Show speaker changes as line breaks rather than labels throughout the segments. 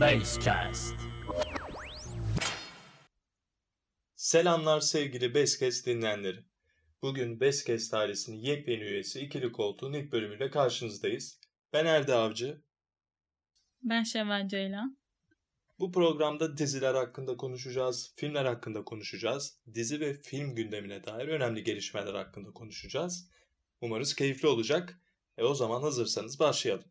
Basecast.
Selamlar sevgili Beskes dinleyenleri. Bugün Beskes ailesinin yepyeni üyesi ikili koltuğun ilk bölümüyle karşınızdayız. Ben Erdi Avcı.
Ben Şevval Ceylan.
Bu programda diziler hakkında konuşacağız, filmler hakkında konuşacağız, dizi ve film gündemine dair önemli gelişmeler hakkında konuşacağız. Umarız keyifli olacak. E o zaman hazırsanız başlayalım.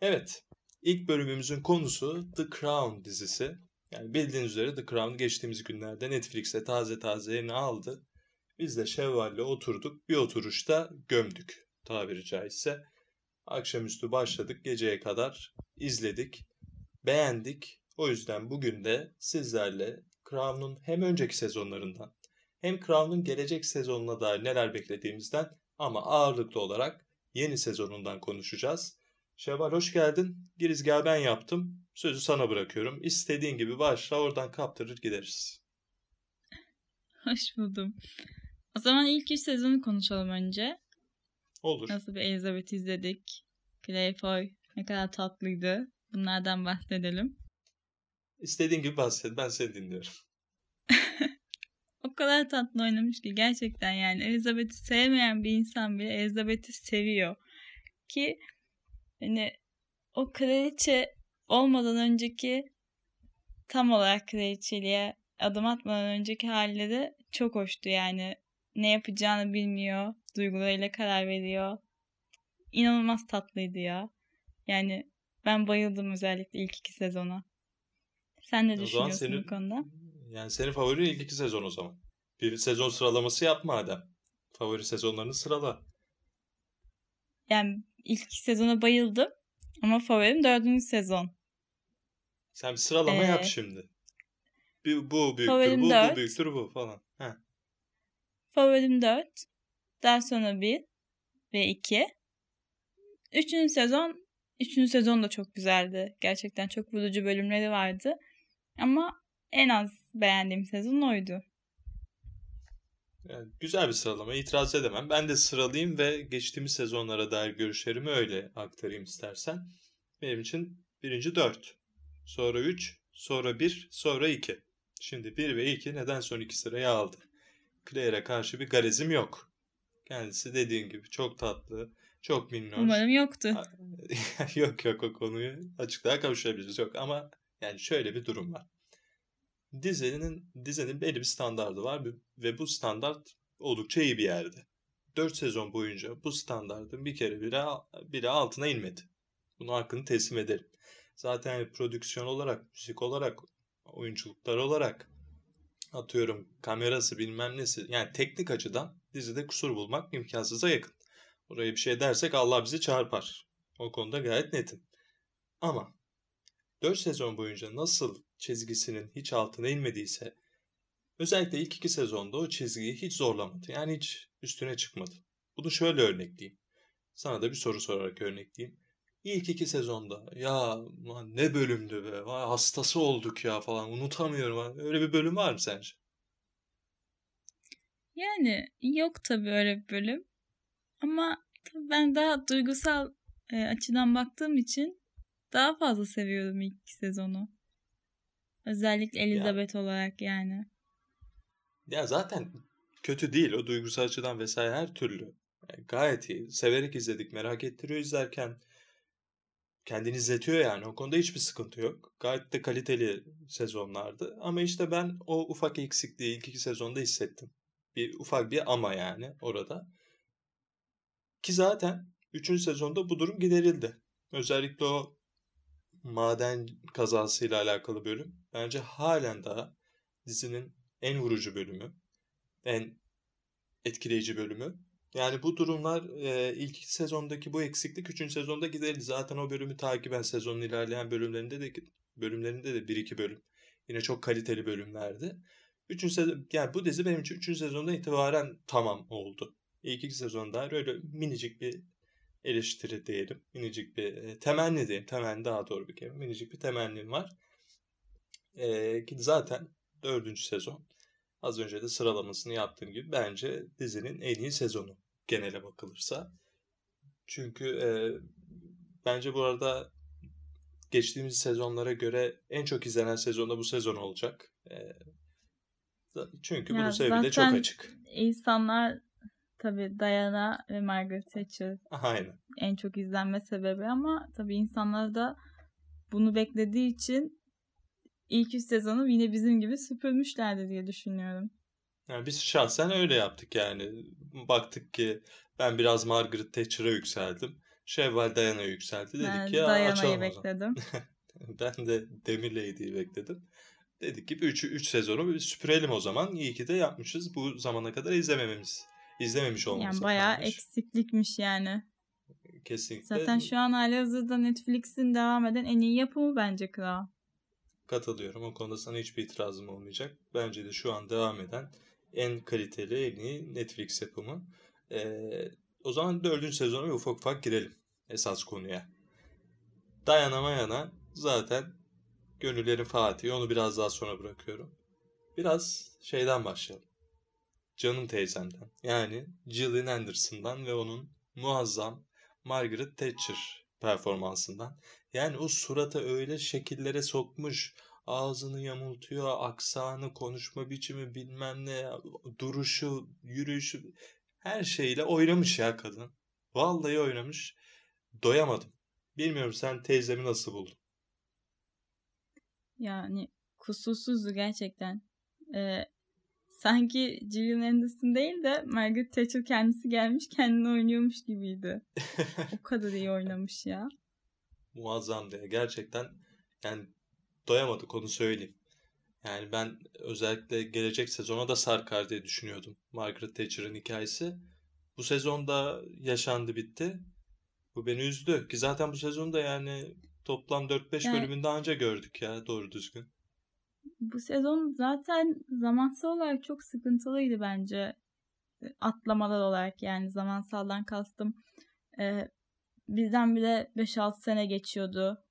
Evet, ilk bölümümüzün konusu The Crown dizisi. Yani bildiğiniz üzere The Crown geçtiğimiz günlerde Netflix'te taze taze yerini aldı. Biz de Şevval'le oturduk, bir oturuşta gömdük tabiri caizse. Akşamüstü başladık, geceye kadar izledik, beğendik. O yüzden bugün de sizlerle Crown'un hem önceki sezonlarından hem Crown'un gelecek sezonuna dair neler beklediğimizden ama ağırlıklı olarak yeni sezonundan konuşacağız. Şevval hoş geldin. Girizgahı ben yaptım. Sözü sana bırakıyorum. İstediğin gibi başla oradan kaptırır gideriz.
Hoş buldum. O zaman ilk üç sezonu konuşalım önce.
Olur.
Nasıl bir Elizabeth izledik. Clayfoy ne kadar tatlıydı. Bunlardan bahsedelim.
İstediğin gibi bahset. Ben seni dinliyorum.
o kadar tatlı oynamış ki gerçekten yani Elizabeth'i sevmeyen bir insan bile Elizabeth'i seviyor. Ki hani o kraliçe olmadan önceki tam olarak kraliçeliğe adım atmadan önceki halleri çok hoştu yani. Ne yapacağını bilmiyor. Duygularıyla karar veriyor. İnanılmaz tatlıydı ya. Yani ben bayıldım özellikle ilk iki sezona. Sen ne o düşünüyorsun senin, bu konuda?
Yani senin favori ilk iki sezon o zaman. Bir sezon sıralaması yapma madem. Favori sezonlarını sırala.
Yani ilk sezona bayıldım. Ama favorim dördüncü sezon.
Sen bir sıralama ee, yap şimdi. Bir, bu büyüktür, bu, 4. bu büyüktür, bu falan. Heh.
Favorim 4. Daha sonra 1 ve 2. Üçüncü sezon, üçüncü sezon da çok güzeldi. Gerçekten çok vurucu bölümleri vardı. Ama en az beğendiğim sezon oydu.
Yani güzel bir sıralama. itiraz edemem. Ben de sıralayayım ve geçtiğimiz sezonlara dair görüşlerimi öyle aktarayım istersen. Benim için birinci 4. Sonra 3. Sonra 1. Sonra 2. Şimdi 1 ve 2 neden son 2 sırayı aldı? Claire'e karşı bir garezim yok. Kendisi dediğin gibi çok tatlı, çok minnoş.
Umarım yoktu.
yok yok o konuyu açıklığa kavuşabiliriz. Yok ama yani şöyle bir durum var. Dizinin dizinin belli bir standardı var ve bu standart oldukça iyi bir yerde. 4 sezon boyunca bu standartın bir kere bile, bile altına inmedi. Bunu hakkını teslim edelim. Zaten prodüksiyon olarak, müzik olarak, oyunculuklar olarak atıyorum kamerası bilmem nesi yani teknik açıdan dizide kusur bulmak imkansıza yakın. Oraya bir şey dersek Allah bizi çarpar. O konuda gayet netim. Ama 4 sezon boyunca nasıl çizgisinin hiç altına inmediyse özellikle ilk iki sezonda o çizgiyi hiç zorlamadı. Yani hiç üstüne çıkmadı. Bunu şöyle örnekleyeyim. Sana da bir soru sorarak örnekleyeyim. İlk iki sezonda ya ne bölümdü be vay hastası olduk ya falan unutamıyorum. Öyle bir bölüm var mı sence?
Yani yok tabii öyle bir bölüm. Ama ben daha duygusal e, açıdan baktığım için daha fazla seviyorum ilk sezonu. Özellikle Elizabeth ya. olarak yani.
Ya zaten kötü değil o duygusal açıdan vesaire her türlü. Yani gayet iyi. Severek izledik, merak ettiriyor izlerken. Kendini izletiyor yani. O konuda hiçbir sıkıntı yok. Gayet de kaliteli sezonlardı. Ama işte ben o ufak eksikliği ilk iki sezonda hissettim. Bir ufak bir ama yani orada. Ki zaten 3. sezonda bu durum giderildi. Özellikle o maden kazasıyla alakalı bölüm bence halen daha dizinin en vurucu bölümü. En etkileyici bölümü. Yani bu durumlar e, ilk sezondaki bu eksiklik 3. sezonda giderildi. Zaten o bölümü takiben sezonun ilerleyen bölümlerinde de bölümlerinde de 1-2 bölüm. Yine çok kaliteli bölümlerdi. 3. sezon yani bu dizi benim için 3. sezonda itibaren tamam oldu. İlk iki sezonda öyle minicik bir eleştiri diyelim. Minicik bir e, temenni diyelim. Temenni daha doğru bir kelime. Minicik bir temennim var. E, zaten dördüncü sezon Az önce de sıralamasını yaptığım gibi bence dizinin en iyi sezonu genele bakılırsa. Çünkü e, bence bu arada geçtiğimiz sezonlara göre en çok izlenen sezon da bu sezon olacak. E, çünkü
Ya
bunun sebebi de çok açık.
insanlar tabii Diana ve Margaret Thatcher
Aynen.
en çok izlenme sebebi ama tabii insanlar da bunu beklediği için ilk üç sezonu yine bizim gibi süpürmüşlerdi diye düşünüyorum.
Yani biz şahsen öyle yaptık yani. Baktık ki ben biraz Margaret Thatcher'a yükseldim. Şevval Diana'ya yükseldi. Dedik
Ben
ya zaman.
bekledim.
Ben de Demir Lady'yi bekledim. Dedik ki 3 3 sezonu bir süpürelim o zaman. İyi ki de yapmışız. Bu zamana kadar izlemememiz. İzlememiş olmamız
Yani bayağı
kalmış.
eksiklikmiş yani.
Kesinlikle
Zaten şu an halihazırda Netflix'in devam eden en iyi yapımı bence Kral.
katılıyorum. O konuda sana hiçbir itirazım olmayacak. Bence de şu an devam eden en kaliteli, en iyi Netflix yapımı. Ee, o zaman dördüncü sezona bir ufak ufak girelim esas konuya. Dayanamayana zaten gönüllerin Fatih'i onu biraz daha sonra bırakıyorum. Biraz şeyden başlayalım. Canım teyzemden. Yani Gillian Anderson'dan ve onun muazzam Margaret Thatcher performansından. Yani o surata öyle şekillere sokmuş. Ağzını yamultuyor, aksanı, konuşma biçimi bilmem ne, duruşu, yürüyüşü her şeyle oynamış ya kadın. Vallahi oynamış. Doyamadım. Bilmiyorum sen teyzemi nasıl buldun?
Yani kusursuzdu gerçekten. Ee, sanki Gillian Anderson değil de Margaret Thatcher kendisi gelmiş kendini oynuyormuş gibiydi. O kadar iyi oynamış ya.
Muazzamdı ya. Gerçekten yani doyamadık onu söyleyeyim. Yani ben özellikle gelecek sezona da sarkar diye düşünüyordum. Margaret Thatcher'ın hikayesi. Bu sezonda yaşandı bitti. Bu beni üzdü. Ki zaten bu sezonda yani toplam 4-5
Yani-
bölümünde anca gördük ya doğru düzgün.
Bu sezon zaten zamansal olarak çok sıkıntılıydı bence. E, Atlamalar olarak yani zamansaldan kastım. Ee, birdenbire 5-6 sene geçiyordu.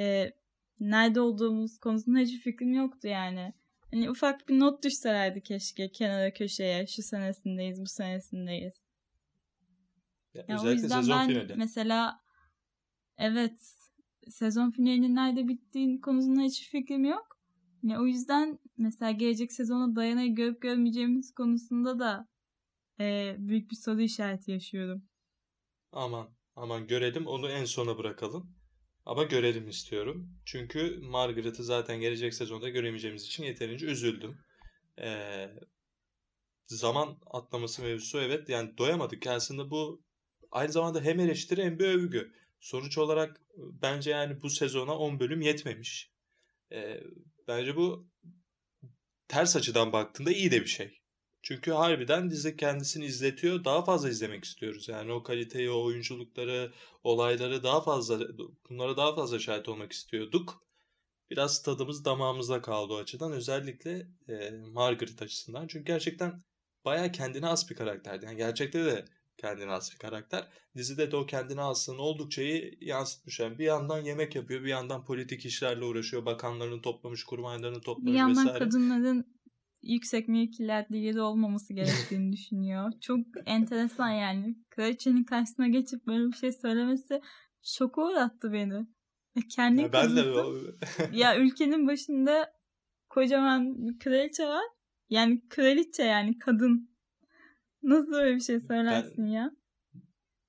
Ee, nerede olduğumuz konusunda hiçbir fikrim yoktu yani. Hani ufak bir not düşselerdi keşke kenara köşeye. Şu senesindeyiz, bu senesindeyiz.
Ya
Yani o yüzden
sezon
ben
finali.
mesela evet sezon finalinin nerede bittiğin konusunda hiçbir fikrim yok. Yani o yüzden mesela gelecek sezona dayanayı görüp görmeyeceğimiz konusunda da e, büyük bir soru işareti yaşıyorum.
Aman aman görelim onu en sona bırakalım. Ama görelim istiyorum. Çünkü Margaret'ı zaten gelecek sezonda göremeyeceğimiz için yeterince üzüldüm. Ee, zaman atlaması mevzusu evet yani doyamadık. Aslında bu aynı zamanda hem eleştiri hem bir övgü. Sonuç olarak bence yani bu sezona 10 bölüm yetmemiş. Ee, bence bu ters açıdan baktığında iyi de bir şey. Çünkü harbiden dizi kendisini izletiyor. Daha fazla izlemek istiyoruz. Yani o kaliteyi, o oyunculukları, olayları daha fazla, bunlara daha fazla şahit olmak istiyorduk. Biraz tadımız damağımızda kaldı o açıdan. Özellikle e, Margaret açısından. Çünkü gerçekten bayağı kendine has bir karakterdi. Yani gerçekte de kendine bir karakter. Dizide de o kendine hasını oldukça iyi yansıtmış. Yani bir yandan yemek yapıyor, bir yandan politik işlerle uğraşıyor. Bakanlarını toplamış, kurmaylarını
Bir
toplamış
yandan
vesaire.
kadınların yüksek mevkilerde yeri olmaması gerektiğini düşünüyor. Çok enteresan yani. Kraliçenin karşısına geçip böyle bir şey söylemesi şoka uğrattı beni. Ya Kendi
Ya ben de
ya ülkenin başında kocaman bir kraliçe var. Yani kraliçe yani kadın. Nasıl öyle bir şey söylersin ya?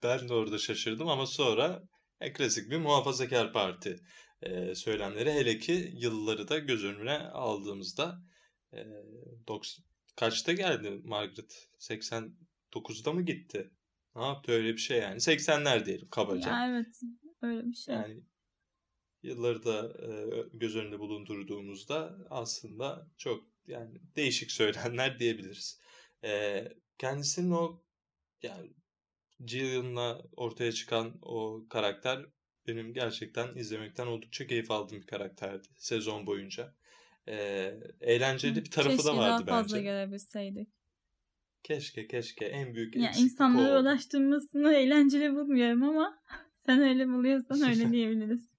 Ben de orada şaşırdım ama sonra e, klasik bir muhafazakar parti e, söylemleri hele ki yılları da göz önüne aldığımızda e, 90 kaçta geldi Margaret? 89'da mı gitti? Ne yaptı öyle bir şey yani? 80'ler diyelim kabaca.
Ya evet öyle bir şey.
Yani yılları da e, göz önünde bulundurduğumuzda aslında çok yani değişik söylemler diyebiliriz. E, kendisinin o yani Gillian'la ortaya çıkan o karakter benim gerçekten izlemekten oldukça keyif aldığım bir karakterdi sezon boyunca. E, eğlenceli bir tarafı
Keşke
da vardı
daha fazla
bence.
görebilseydik.
Keşke keşke en büyük
Ya
eksiklik o
ulaştırmasını eğlenceli bulmuyorum ama sen öyle buluyorsan öyle diyebiliriz.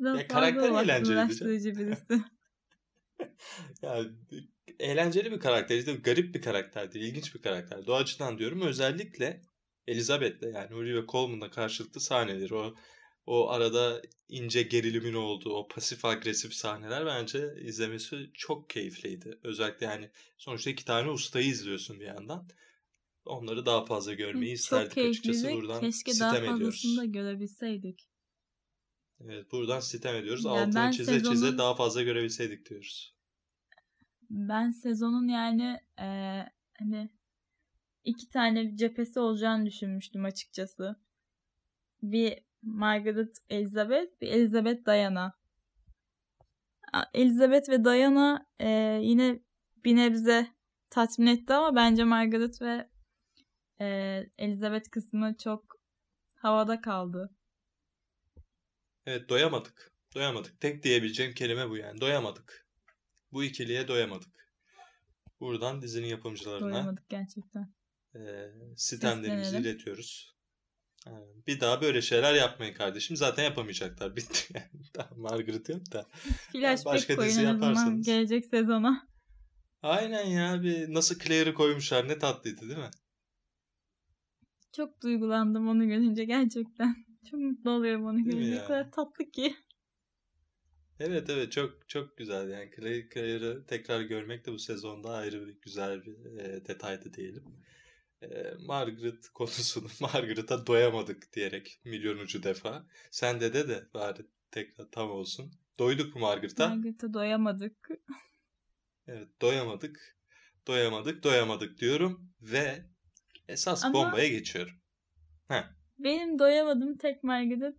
Biraz
Ya karakter canım.
uğraştırıcı birisi.
Ya eğlenceli bir karakter. İşte garip bir karakterdi. ilginç bir karakter. O açıdan diyorum. Özellikle Elizabeth'le yani Olivia Colman'la karşılıklı sahneleri. O o arada ince gerilimin olduğu o pasif agresif sahneler bence izlemesi çok keyifliydi. Özellikle yani sonuçta iki tane ustayı izliyorsun bir yandan. Onları daha fazla görmeyi
Çok
isterdik açıkçası. Buradan
Keşke
sitem
daha
ediyoruz.
fazlasını da görebilseydik.
Evet, buradan sitem ediyoruz.
Yani
Altını çize çize
sezonun-
daha fazla görebilseydik diyoruz.
Ben sezonun yani eee, hani iki tane bir cephesi olacağını düşünmüştüm açıkçası. Bir Margaret Elizabeth, bir Elizabeth Diana. Elizabeth ve Diana eee, yine bir nebze tatmin etti ama bence Margaret ve eee, Elizabeth kısmı çok havada kaldı.
Evet doyamadık. Doyamadık. Tek diyebileceğim kelime bu yani. Doyamadık. Bu ikiliye doyamadık. Buradan dizinin yapımcılarına
Doyamadık gerçekten.
e, sitemlerimizi iletiyoruz. Bir daha böyle şeyler yapmayın kardeşim. Zaten yapamayacaklar. Bitti yani. Daha Margaret yok da.
Flashback
başka dizi yaparsanız.
gelecek sezona.
Aynen ya. Bir nasıl Claire'ı koymuşlar. Ne tatlıydı değil mi?
Çok duygulandım onu görünce gerçekten. Çok mutlu oluyorum onu görünce. O kadar tatlı ki.
Evet evet çok çok güzel yani Claire, Claire'ı tekrar görmek de bu sezonda ayrı bir güzel bir e, detaydı diyelim. E, Margaret konusunu Margaret'a doyamadık diyerek milyonuncu defa. Sen de de de bari tekrar tam olsun. Doyduk mu Margaret'a?
Margaret'a doyamadık.
Evet doyamadık. Doyamadık doyamadık diyorum ve esas
Ama-
bombaya geçiyorum.
Benim doyamadığım tek Margaret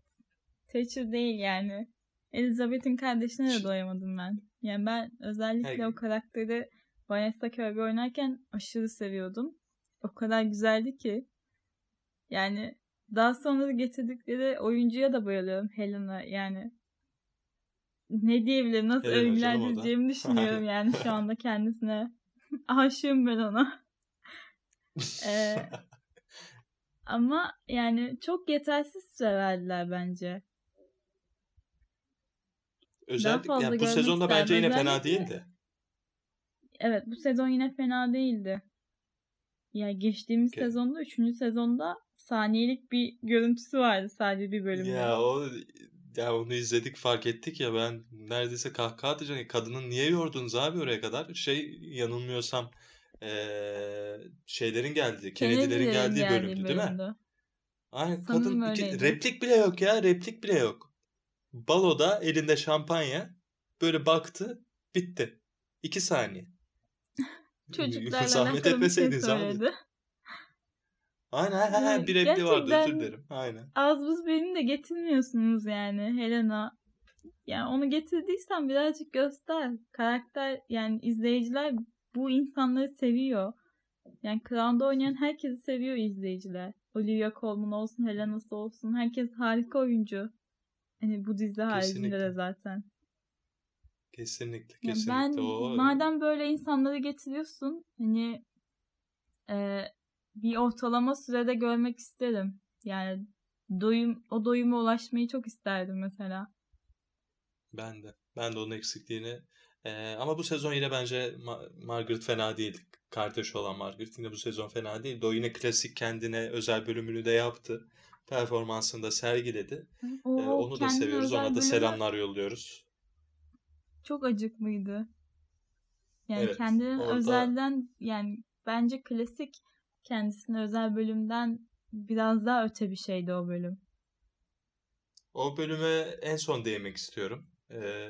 Thatcher değil yani. Elizabeth'in kardeşine de doyamadım ben. Yani ben özellikle
Her-
o karakteri Vanessa Kirby oynarken aşırı seviyordum. O kadar güzeldi ki. Yani daha sonra da getirdikleri oyuncuya da bayılıyorum Helena yani. Ne diyebilirim? Nasıl
Helena
övgüler düşünüyorum yani şu anda kendisine. Aşığım ben ona. Ee, Ama yani çok yetersiz verdiler bence.
Özellikle yani bu sezonda bence yine fena
Özellikle-
değildi.
Evet bu sezon yine fena değildi. Ya geçtiğimiz
Ke-
sezonda 3. sezonda saniyelik bir görüntüsü vardı sadece bir bölümde.
Ya o ya onu izledik fark ettik ya ben neredeyse kahkaha atacağım. Kadının niye yordunuz abi oraya kadar? Şey yanılmıyorsam eee, şeylerin geldiği, Kennedy'lerin geldiği
geldiği
bölümdü değil mi?
bölümdü.
Aynen
Sanırım
kadın iki- replik bile yok ya replik bile yok. Baloda elinde şampanya böyle baktı bitti. İki saniye.
Çocuklarla
Zahmet
bir şey
etmeseydin zahmet. Aynen
Ya
aynen bir repli vardı özür dilerim. Aynen.
Az buz beni de getirmiyorsunuz yani Helena. Yani onu getirdiysen birazcık göster. Karakter yani izleyiciler bu insanları seviyor. Yani Crown'da oynayan herkesi seviyor izleyiciler. Olivia Colman olsun, Helena'sı olsun. Herkes harika oyuncu. Hani bu dizi haricinde de zaten.
Kesinlikle
Yani
kesinlikle.
ben
o
madem böyle insanları getiriyorsun hani e, bir ortalama sürede görmek isterim. Yani doyum o doyuma ulaşmayı çok isterdim mesela.
Ben de. Ben de onun eksikliğini. Ee, ama bu sezon yine bence Ma- Margaret fena değil. Kardeş olan Margaret yine bu sezon fena değil. O yine klasik kendine özel bölümünü de yaptı. Performansını da sergiledi.
O
Ee, onu da seviyoruz. Ona da selamlar yolluyoruz.
Çok acıklıydı. Yani
Evet,
kendine
orada-
özelden yani bence klasik kendisine özel bölümden biraz daha öte bir şeydi o bölüm.
O bölüme en son değinmek istiyorum. Ee,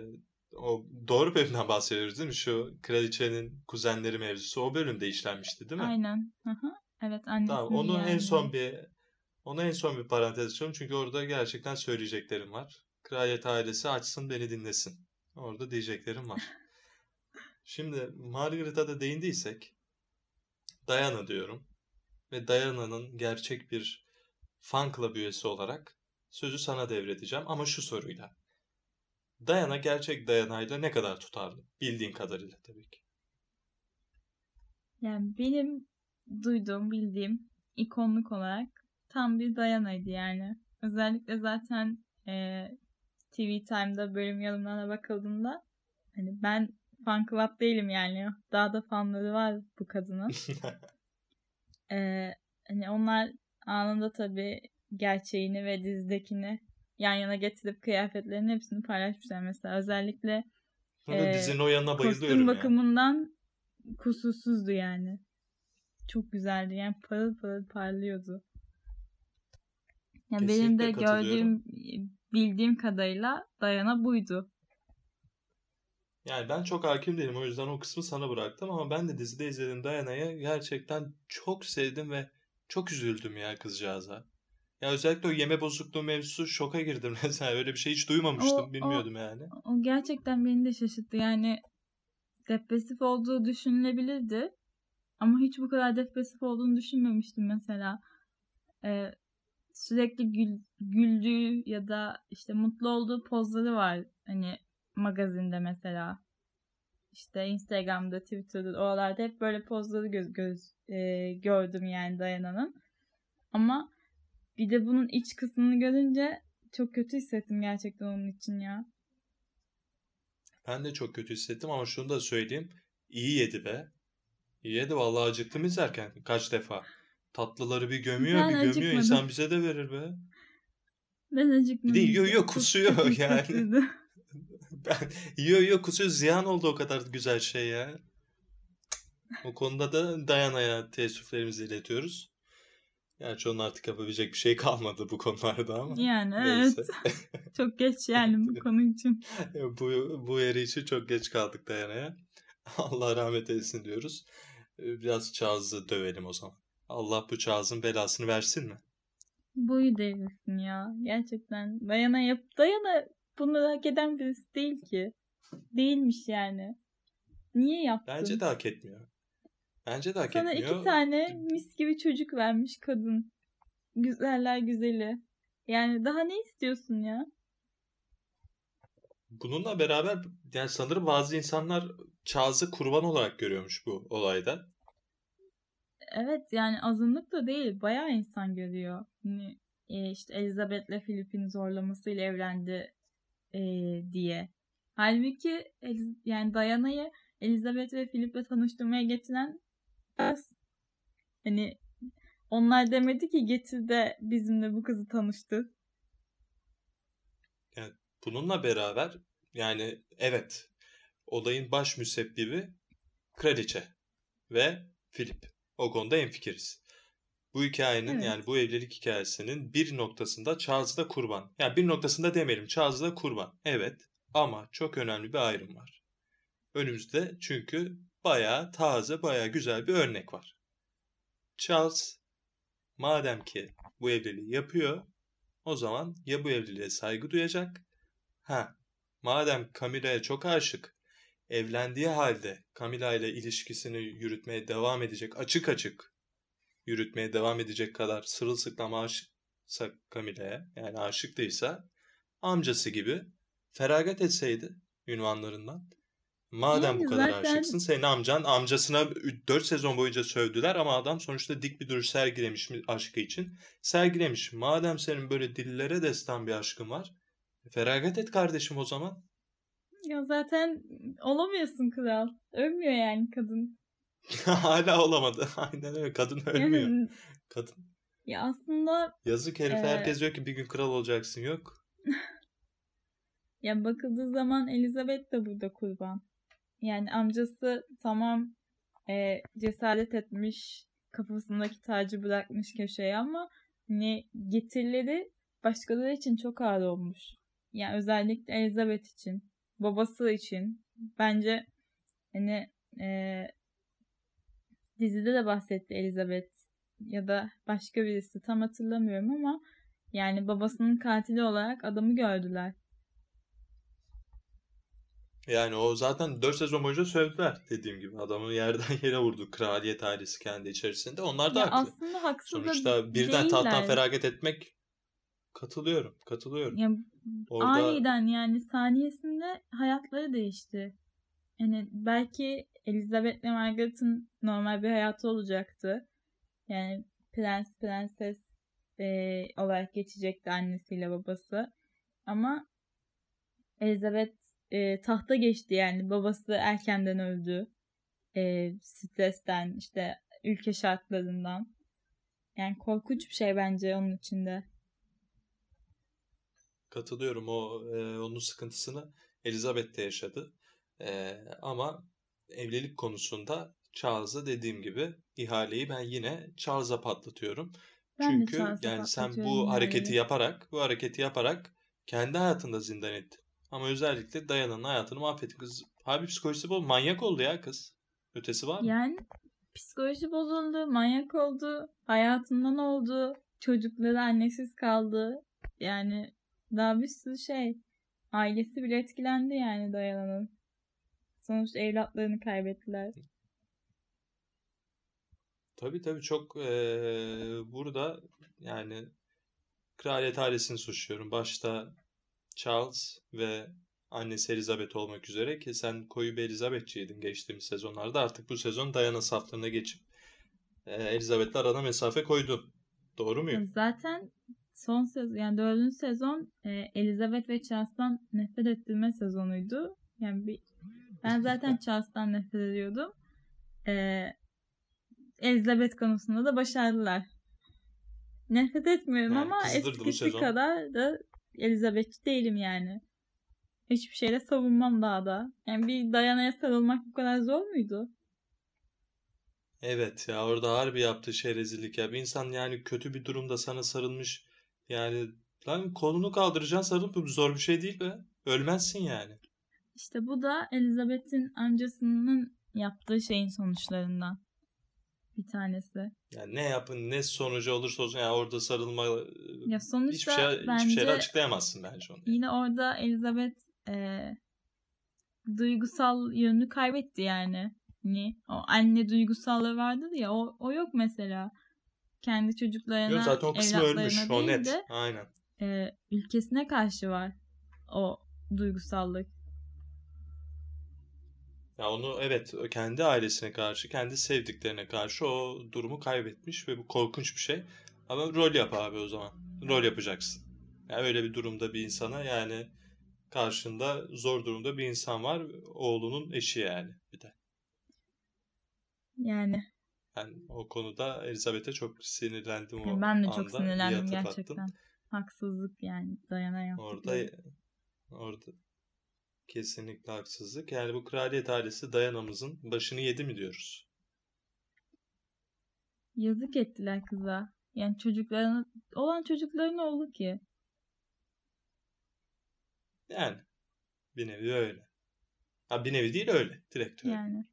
o doğru bölümden bahsediyoruz değil mi? Şu kraliçenin kuzenleri mevzusu o bölümde işlenmişti değil mi?
Aynen. Hı hı. Evet annesinin
Tamam, onu en
yeğenleri.
son bir onu en son bir parantez açıyorum çünkü orada gerçekten söyleyeceklerim var. Kraliyet ailesi açsın beni dinlesin. Orada diyeceklerim var. Şimdi Margaret'a da değindiysek Diana diyorum ve Diana'nın gerçek bir fan club üyesi olarak sözü sana devredeceğim ama şu soruyla. Diana gerçek Diana'yla ne kadar tutarlı? Bildiğin kadarıyla tabii ki.
Yani benim duyduğum, bildiğim ikonluk olarak tam bir Diana'ydı yani. Özellikle zaten e, TV Time'da bölüm yorumlarına bakıldığında hani ben fan club değilim yani. Daha da fanları var bu kadının. ee, hani onlar anında tabii gerçeğini ve dizidekini yan yana getirip kıyafetlerin hepsini paylaşmışlar mesela. Özellikle
e, dizinin o yanına bayılıyorum
kostüm bakımından ya. kusursuzdu yani. Çok güzeldi. Yani parıl parıl parlıyordu. Yani benim de gördüğüm, bildiğim kadarıyla Dayana buydu.
Yani ben çok hakim değilim o yüzden o kısmı sana bıraktım ama ben de dizide izledim Dayana'yı gerçekten çok sevdim ve çok üzüldüm ya kızcağıza. Ya özellikle o yeme bozukluğu mevzusu şoka girdim mesela öyle bir şey hiç duymamıştım o, bilmiyordum
o,
yani.
O gerçekten beni de şaşırttı yani depresif olduğu düşünülebilirdi ama hiç bu kadar depresif olduğunu düşünmemiştim mesela. Ee, sürekli gül, güldüğü ya da işte mutlu olduğu pozları var. Hani magazinde mesela. İşte Instagram'da, Twitter'da oralarda hep böyle pozları göz, göz e, gördüm yani Dayana'nın. Ama bir de bunun iç kısmını görünce çok kötü hissettim gerçekten onun için ya.
Ben de çok kötü hissettim ama şunu da söyleyeyim. İyi yedi be. İyi yedi vallahi acıktım izlerken kaç defa. Tatlıları bir gömüyor ben bir gömüyor. Acıkmadım. İnsan bize de verir be.
Ben acıkmadım.
Bir de yiyor yiyor kusuyor yani. ben yiyor yiyor kusuyor ziyan oldu o kadar güzel şey ya. O konuda da Dayana'ya teessüflerimizi iletiyoruz. Gerçi onun artık yapabilecek bir şey kalmadı bu konularda ama.
Yani neyse. evet. çok geç yani bu konu için.
bu, bu yeri için çok geç kaldık Dayana'ya. Allah rahmet eylesin diyoruz. Biraz Charles'ı dövelim o zaman. Allah bu Charles'ın belasını versin mi?
Boyu devrilsin ya. Gerçekten. Dayana yap. Dayana bunu hak eden birisi değil ki. Değilmiş yani. Niye yaptın?
Bence de hak etmiyor. Bence de hak
Sana
etmiyor.
Sana iki tane mis gibi çocuk vermiş kadın. Güzeller güzeli. Yani daha ne istiyorsun ya?
Bununla beraber yani sanırım bazı insanlar Charles'ı kurban olarak görüyormuş bu olayda.
Evet yani azınlık da değil. Bayağı insan görüyor. Hani e, işte Elizabeth'le Philip'in zorlamasıyla evlendi e, diye. Halbuki yani Diana'yı Elizabeth ve Philip'le tanıştırmaya getiren hani onlar demedi ki getir de bizimle bu kızı tanıştı.
Yani bununla beraber yani evet olayın baş müsebbibi kraliçe ve Philip. O konuda enfikiriz. Bu hikayenin evet. yani bu evlilik hikayesinin bir noktasında Charles da kurban. Yani bir noktasında demeyelim Charles da kurban. Evet ama çok önemli bir ayrım var. Önümüzde çünkü bayağı taze bayağı güzel bir örnek var. Charles madem ki bu evliliği yapıyor o zaman ya bu evliliğe saygı duyacak ha madem Camilla'ya çok aşık evlendiği halde Camila ile ilişkisini yürütmeye devam edecek açık açık yürütmeye devam edecek kadar sırılsıklam aşıksa Camila'ya yani aşık değilse amcası gibi feragat etseydi ünvanlarından. Madem yani bu kadar zaten... aşıksın senin amcan amcasına 4 sezon boyunca sövdüler ama adam sonuçta dik bir duruş sergilemiş aşkı için. Sergilemiş. Madem senin böyle dillere destan bir aşkın var feragat et kardeşim o zaman.
Ya zaten olamıyorsun kral. Ölmüyor yani kadın.
Hala olamadı. Aynen öyle. Kadın ölmüyor. Yani, kadın.
Ya aslında.
Yazık herif e... herkes diyor ki bir gün kral olacaksın. Yok.
ya bakıldığı zaman Elizabeth de burada kurban. Yani amcası tamam e, cesaret etmiş kafasındaki tacı bırakmış köşeye ama ne getirileri başkaları için çok ağır olmuş. Yani özellikle Elizabeth için babası için bence hani e, dizide de bahsetti Elizabeth ya da başka birisi tam hatırlamıyorum ama yani babasının katili olarak adamı gördüler.
Yani o zaten 4 sezon boyunca sövdüler dediğim gibi. Adamı yerden yere vurdu kraliyet ailesi kendi içerisinde. Onlar da ya haklı.
Aslında haksız
Sonuçta birden değiller. tahttan feragat etmek katılıyorum. Katılıyorum.
Ya Orada... Aniden yani saniyesinde hayatları değişti. Yani belki Elizabeth ve Margaret'ın normal bir hayatı olacaktı. Yani prens prenses e, olarak geçecekti annesiyle babası. Ama Elizabeth e, tahta geçti yani. Babası erkenden öldü. E, stresten işte ülke şartlarından. Yani korkunç bir şey bence onun içinde.
Katılıyorum. O e, onun sıkıntısını Elizabeth de yaşadı. E, ama evlilik konusunda Charles'a dediğim gibi ihaleyi ben yine Charles'a patlatıyorum.
Ben
Çünkü yani sen bu hareketi yaparak, bu hareketi yaparak kendi hayatında zindan ettin. Ama özellikle Diana'nın hayatını mahvettin. Kız harbi psikolojisi bol. Manyak oldu ya kız. Ötesi var mı?
Yani psikoloji bozuldu, manyak oldu, hayatından oldu, çocukları annesiz kaldı. Yani daha bir sürü şey. Ailesi bile etkilendi yani Diana'nın. Sonuçta evlatlarını kaybettiler.
Tabii tabii çok e, burada yani kraliyet ailesini suçluyorum. Başta Charles ve annesi Elizabeth olmak üzere ki sen koyu bir Elizabeth'ciydin geçtiğimiz sezonlarda. Artık bu sezon Diana saflarına geçip e, Elizabeth'le arana mesafe koydun. Doğru muyum?
Zaten son sezon yani dördüncü sezon e, Elizabeth ve Charles'tan nefret ettirme sezonuydu. Yani bir ben zaten Charles'tan nefret ediyordum. E, Elizabeth konusunda da başardılar. Nefret etmiyorum yani ama eskisi kadar da Elizabeth değilim yani. Hiçbir şeyle savunmam daha da. Yani bir Diana'ya sarılmak bu kadar zor muydu?
Evet ya orada harbi yaptığı şey rezillik ya. Bir insan yani kötü bir durumda sana sarılmış. Yani lan kolunu kaldıracaksın sarılıp zor bir şey değil be. Ölmezsin yani.
İşte bu da Elizabeth'in amcasının yaptığı şeyin sonuçlarından bir tanesi.
Yani ne yapın ne sonucu olursa olsun yani orada sarılma ya sonuçta hiçbir, şey, bence, hiçbir şeyle açıklayamazsın bence onu.
Yine orada Elizabeth e, duygusal yönünü kaybetti yani. Ni? O anne duygusallığı vardır ya o, o yok mesela. Kendi çocuklarına, yok, zaten o kısmı ölmüş. O net. De, Aynen. E, ülkesine karşı var o duygusallık.
Ya onu evet kendi ailesine karşı, kendi sevdiklerine karşı o durumu kaybetmiş ve bu korkunç bir şey. Ama rol yap abi o zaman. Rol yapacaksın. Yani öyle bir durumda bir insana yani karşında zor durumda bir insan var. Oğlunun eşi yani bir de.
Yani.
Ben o konuda Elizabeth'e çok sinirlendim
o Ben de çok sinirlendim gerçekten. Haksızlık yani dayanamam.
Orada orada Kesinlikle haksızlık. Yani bu kraliyet ailesi dayanamızın başını yedi mi diyoruz?
Yazık ettiler kıza. Yani çocuklarına olan çocukların oldu ki.
Yani bir nevi öyle. Ha bir nevi değil öyle. Direkt öyle. Yani.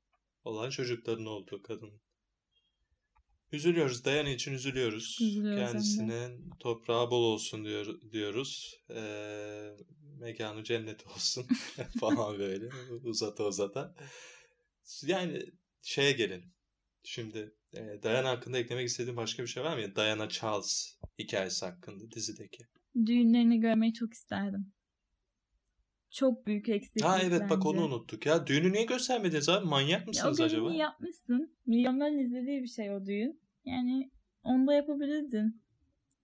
Olan çocukların olduğu kadın. Üzülüyoruz. Dayan için üzülüyoruz. üzülüyoruz Kendisinin toprağı bol olsun diyor, diyoruz. Ee, mekanı cennet olsun falan böyle uzata uzata. Yani şeye gelelim. Şimdi e, Diana hakkında eklemek istediğim başka bir şey var mı? Diana Charles hikayesi hakkında dizideki.
Düğünlerini görmeyi çok isterdim. Çok büyük eksiklik
Ha evet bence. bak onu unuttuk ya. Düğünü niye göstermediniz abi? Manyak mısınız ya, o acaba?
yapmışsın. Milyonların izlediği bir şey o düğün. Yani onu da yapabilirdin.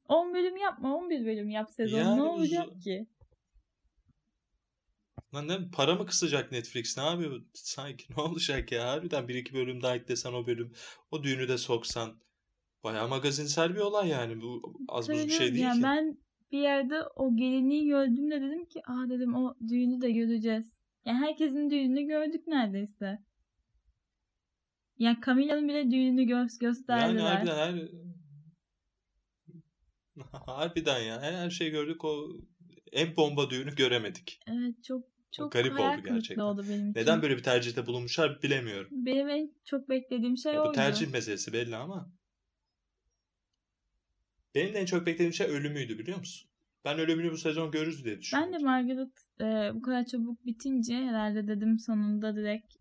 10 bölüm yapma 11 bölüm yap sezon. Yani ne olacak uz- ki?
Lan ne para mı kısacak Netflix ne yapıyor sanki ne olacak ya harbiden bir iki bölüm daha eklesen o bölüm o düğünü de soksan bayağı magazinsel bir olay yani bu az buz bir şey değil yani
ki. Ben bir yerde o gelinliği gördüğümde dedim ki aa dedim o düğünü de göreceğiz. Yani herkesin düğününü gördük neredeyse. Yani Camilla'nın bile düğününü gö- gösterdiler. Yani harbiden her...
harbiden ya her, her şey gördük o en bomba düğünü göremedik.
Evet çok çok garip oldu gerçekten. Oldu benim
için. Neden böyle bir tercihte bulunmuşlar bilemiyorum.
Benim en çok beklediğim şey ya oydu.
Bu tercih meselesi belli ama. Benim de en çok beklediğim şey ölümüydü biliyor musun? Ben ölümünü bu sezon görürüz diye düşünüyorum.
Ben de Margaret e, bu kadar çabuk bitince herhalde dedim sonunda direkt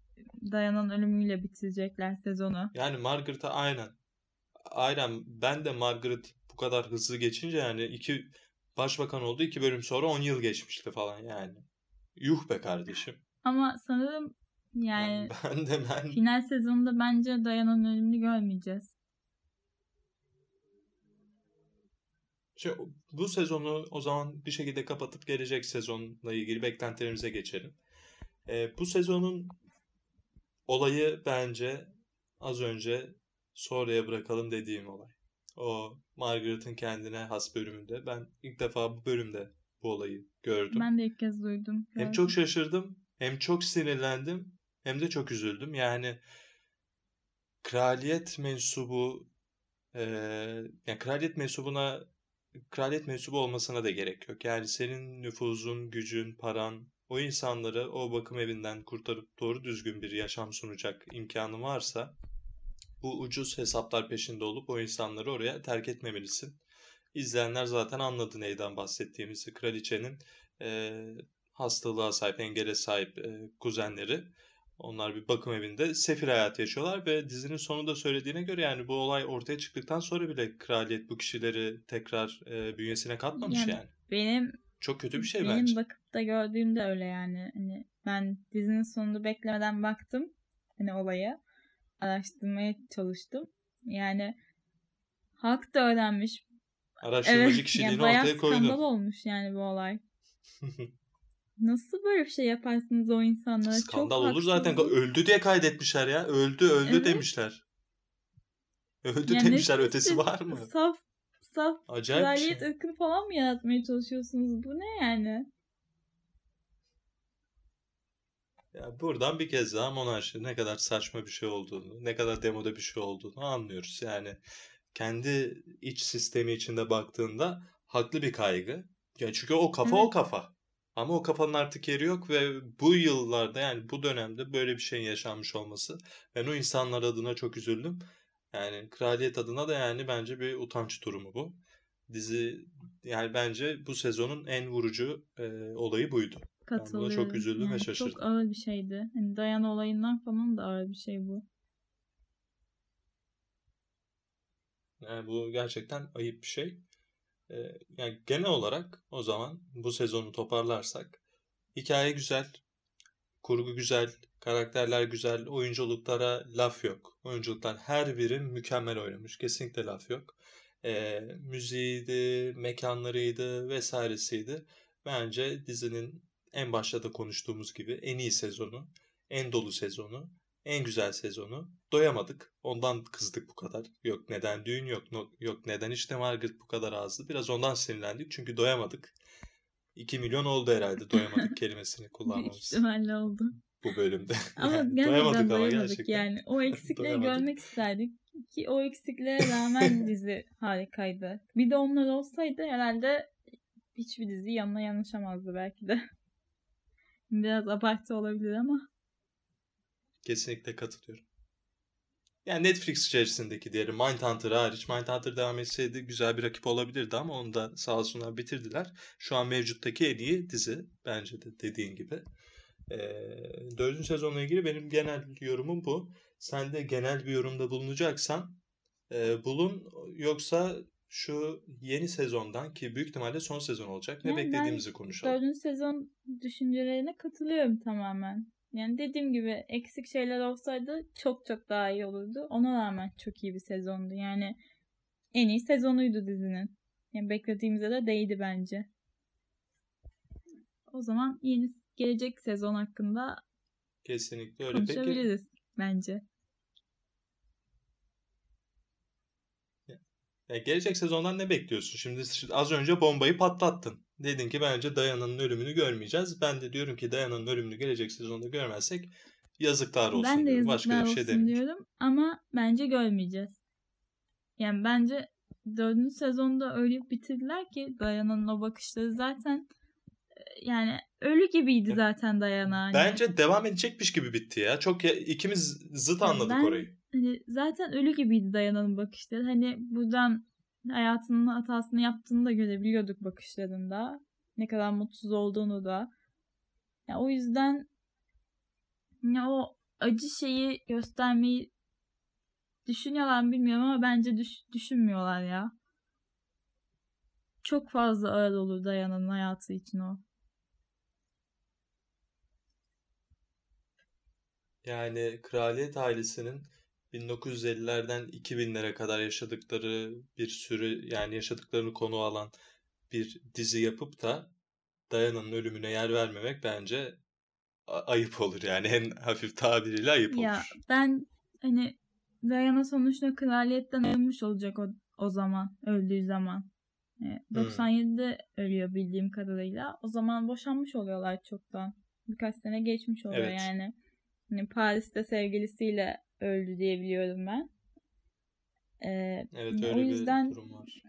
Dayan'ın ölümüyle bitirecekler sezonu.
Yani Margaret'a aynen. Aynen ben de Margaret bu kadar hızlı geçince yani iki başbakan oldu iki bölüm sonra 10 yıl geçmişti falan yani. Yuh be kardeşim.
Ama sanırım yani ben de ben final sezonunda bence Dayan'ın ölümünü görmeyeceğiz.
Şey, bu sezonu o zaman bir şekilde kapatıp gelecek sezonla ilgili beklentilerimize geçelim. E, bu sezonun olayı bence az önce sonraya bırakalım dediğim olay. O Margaret'ın kendine has bölümünde. Ben ilk defa bu bölümde bu olayı gördüm.
Ben de ilk kez duydum.
Hem çok şaşırdım, hem çok sinirlendim, hem de çok üzüldüm. Yani kraliyet mensubu e, yani kraliyet mensubuna kraliyet mensubu olmasına da gerek yok. Yani senin nüfuzun, gücün, paran o insanları o bakım evinden kurtarıp doğru düzgün bir yaşam sunacak imkanı varsa bu ucuz hesaplar peşinde olup o insanları oraya terk etmemelisin. İzleyenler zaten anladı neyden bahsettiğimizi. Kraliçenin e, hastalığa sahip, engele sahip e, kuzenleri. Onlar bir bakım evinde sefil hayat yaşıyorlar ve dizinin sonunda söylediğine göre yani bu olay ortaya çıktıktan sonra bile kraliyet bu kişileri tekrar e, bünyesine katmamış yani, yani.
Benim
çok kötü bir şey
benim
bence.
Benim bakıp da gördüğümde öyle yani. Hani ben dizinin sonunu beklemeden baktım hani olaya araştırmaya çalıştım. Yani halk da öğrenmiş.
Araştırmacı evet, kişiliğini yani ortaya koydu.
skandal olmuş yani bu olay. Nasıl böyle bir şey yaparsınız o insanlara?
Skandal Çok olur zaten. Öldü diye kaydetmişler ya. Öldü öldü evet. demişler. Öldü yani demişler. Ötesi var mı?
Saf saf
Acayip
kraliyet şey. ırkını falan mı yaratmaya çalışıyorsunuz? Bu ne yani?
Ya buradan bir kez daha monarşi ne kadar saçma bir şey olduğunu, ne kadar demode bir şey olduğunu anlıyoruz. Yani kendi iç sistemi içinde baktığında haklı bir kaygı. Yani çünkü o kafa evet. o kafa. Ama o kafanın artık yeri yok ve bu yıllarda yani bu dönemde böyle bir şeyin yaşanmış olması ben o insanlar adına çok üzüldüm. Yani kraliyet adına da yani bence bir utanç durumu bu. Dizi yani bence bu sezonun en vurucu e, olayı buydu.
Katılıyorum.
Ben buna çok üzüldüm yani ve şaşırdım.
Çok ağır bir şeydi. Hani dayan olayından falan da ağır bir şey bu.
Yani bu gerçekten ayıp bir şey. Ee, yani genel olarak o zaman bu sezonu toparlarsak hikaye güzel, kurgu güzel, karakterler güzel, oyunculuklara laf yok. Oyunculuklar her biri mükemmel oynamış. Kesinlikle laf yok. Ee, müziğiydi, mekanlarıydı vesairesiydi. Bence dizinin en başta da konuştuğumuz gibi en iyi sezonu, en dolu sezonu, en güzel sezonu. Doyamadık. Ondan kızdık bu kadar. Yok neden düğün yok. Yok neden işte Margaret bu kadar azdı. Biraz ondan sinirlendik çünkü doyamadık. 2 milyon oldu herhalde doyamadık kelimesini kullanmamız.
İhtimalle oldu.
Bu bölümde.
Ama yani doyamadık ama gerçekten. Yani o eksikleri görmek isterdik. Ki o eksiklere rağmen dizi harikaydı. Bir de onlar olsaydı herhalde hiçbir dizi yanına yanaşamazdı belki de. Biraz abartı olabilir ama.
Kesinlikle katılıyorum. Yani Netflix içerisindeki diyelim Mindhunter hariç. Mindhunter devam etseydi güzel bir rakip olabilirdi ama onu da sağ olsunlar bitirdiler. Şu an mevcuttaki en iyi dizi bence de dediğin gibi. Ee, dördüncü sezonla ilgili benim genel yorumum bu. Sen de genel bir yorumda bulunacaksan e, bulun yoksa şu yeni sezondan ki büyük ihtimalle son sezon olacak ne yani beklediğimizi konuşalım.
Dördüncü sezon düşüncelerine katılıyorum tamamen. Yani dediğim gibi eksik şeyler olsaydı çok çok daha iyi olurdu. Ona rağmen çok iyi bir sezondu. Yani en iyi sezonuydu dizinin. Yani beklediğimize de değdi bence. O zaman yeni gelecek sezon hakkında
kesinlikle öyle.
Konuşabiliriz Peki, bence.
Ya gelecek sezondan ne bekliyorsun? Şimdi az önce bombayı patlattın. Dedin ki bence Dayana'nın ölümünü görmeyeceğiz. Ben de diyorum ki Dayana'nın ölümünü gelecek sezonda görmezsek yazıklar olsun
ben de
diyorum.
Başka bir şey demiyorum. diyorum ama bence görmeyeceğiz. Yani bence dördüncü sezonda öyle bitirdiler ki Dayana'nın o bakışları zaten e, yani ölü gibiydi zaten Dayana. Hani.
Bence devam edecekmiş gibi bitti ya. Çok ya, ikimiz zıt anladık ben, orayı
hani zaten ölü gibiydi Dayana'nın bakışları. Hani buradan hayatının hatasını yaptığını da görebiliyorduk bakışlarında. Ne kadar mutsuz olduğunu da. Ya o yüzden ya o acı şeyi göstermeyi düşünüyorlar mı bilmiyorum ama bence düş, düşünmüyorlar ya. Çok fazla ağır olur Dayana'nın hayatı için o.
Yani kraliyet ailesinin 1950'lerden 2000'lere kadar yaşadıkları bir sürü yani yaşadıklarını konu alan bir dizi yapıp da Diana'nın ölümüne yer vermemek bence ayıp olur yani en hafif tabiriyle ayıp
Ya
olur.
ben hani Diana sonuçta kraliyetten ölmüş olacak o, o zaman öldüğü zaman. E,
Hmm.
97'de ölüyor bildiğim kadarıyla. O zaman boşanmış oluyorlar çoktan. Birkaç sene geçmiş oluyor
Evet.
yani. Hani Paris'te sevgilisiyle öldü diye biliyorum ben. E,
Evet
o
öyle
yüzden
bir durum var.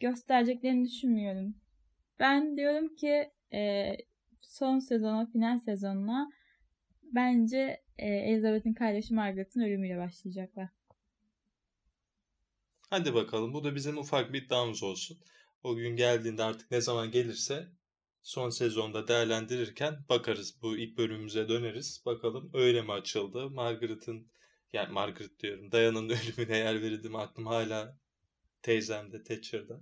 göstereceklerini düşünmüyorum. Ben diyorum ki e, son sezona, final sezonuna bence e, Elizabeth'in kardeşi Margaret'ın ölümüyle başlayacaklar.
Hadi bakalım bu da bizim ufak bir iddiamız olsun. O gün geldiğinde artık ne zaman gelirse son sezonda değerlendirirken bakarız. Bu ilk bölümümüze döneriz. Bakalım öyle mi açıldı? Margaret'ın yani Margaret diyorum. Diana'nın ölümüne yer verildi mi? Aklım hala teyzemde, Thatcher'da.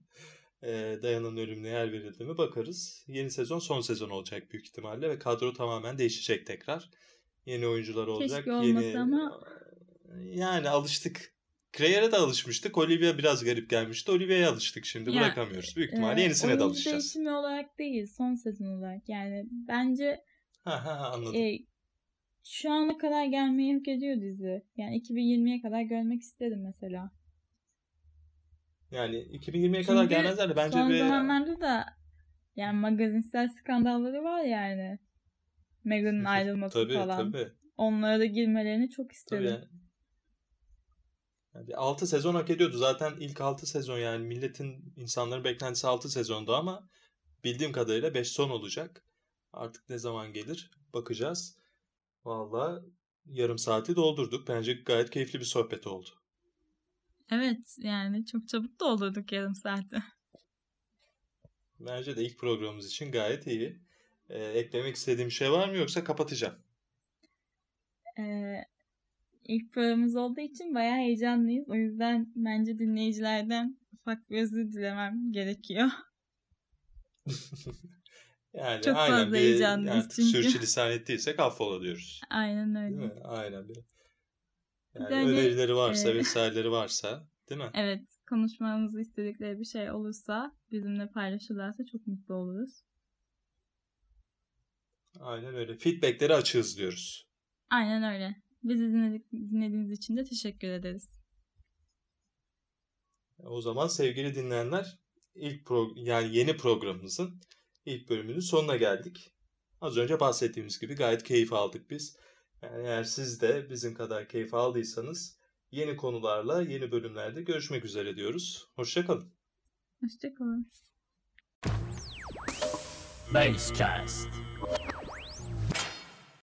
Ee, Diana'nın ölümüne yer verildi mi? Bakarız. Yeni sezon son sezon olacak büyük ihtimalle ve kadro tamamen değişecek tekrar. Yeni oyuncular olacak.
Keşke olmasa
yeni...
ama-
Yani alıştık. Claire'e de alışmıştık. Olivia biraz garip gelmişti. Olivia'ya alıştık şimdi.
Ya,
Bırakamıyoruz. Büyük ihtimalle
Ee,
yenisine de alışacağız.
değişimi olarak değil, son sezon olarak. Yani bence
Ha ha anladım.
e, şu ana kadar gelmeyi hak ediyor dizi. Yani 2020'ye kadar görmek istedim mesela.
Yani 2020'ye kadar gelmezler de bence
son
bir
zamanlarda da yani magazinsel skandalları var yani. Meghan'ın ayrılması
tabii
falan.
tabii.
Onlara da girmelerini çok
Tabii
istedim.
yani. Yani 6 sezon hak ediyordu. Zaten ilk 6 sezon yani milletin insanların beklentisi 6 sezondu ama bildiğim kadarıyla 5 son olacak. Artık ne zaman gelir bakacağız. Valla yarım saati doldurduk. Bence gayet keyifli bir sohbet oldu.
Evet yani çok çabuk doldurduk yarım saati.
Bence de ilk programımız için gayet iyi. Ee, eklemek istediğim şey var mı yoksa kapatacağım.
İlk programımız olduğu için bayağı heyecanlıyız. O yüzden bence dinleyicilerden ufak bir özür dilemem gerekiyor.
Yani
Çok
aynen
fazla
bir
heyecanlıyız
artık
çünkü.
sürçülisan ettiysek affola diyoruz.
Aynen öyle.
Aynen bir. Yani
Yani,
önerileri varsa
e,
vesaireleri varsa değil mi?
Evet konuşmamızı istedikleri bir şey olursa bizimle paylaşırlarsa çok mutlu oluruz.
Aynen öyle. Feedbackleri açığız diyoruz.
Aynen öyle. Bizi dinlediğiniz için de teşekkür ederiz.
O zaman sevgili dinleyenler ilk pro yani yeni programımızın ilk bölümünün sonuna geldik. Az önce bahsettiğimiz gibi gayet keyif aldık biz. Yani eğer siz de bizim kadar keyif aldıysanız yeni konularla yeni bölümlerde görüşmek üzere diyoruz. Hoşçakalın.
Hoşçakalın.
Basecast.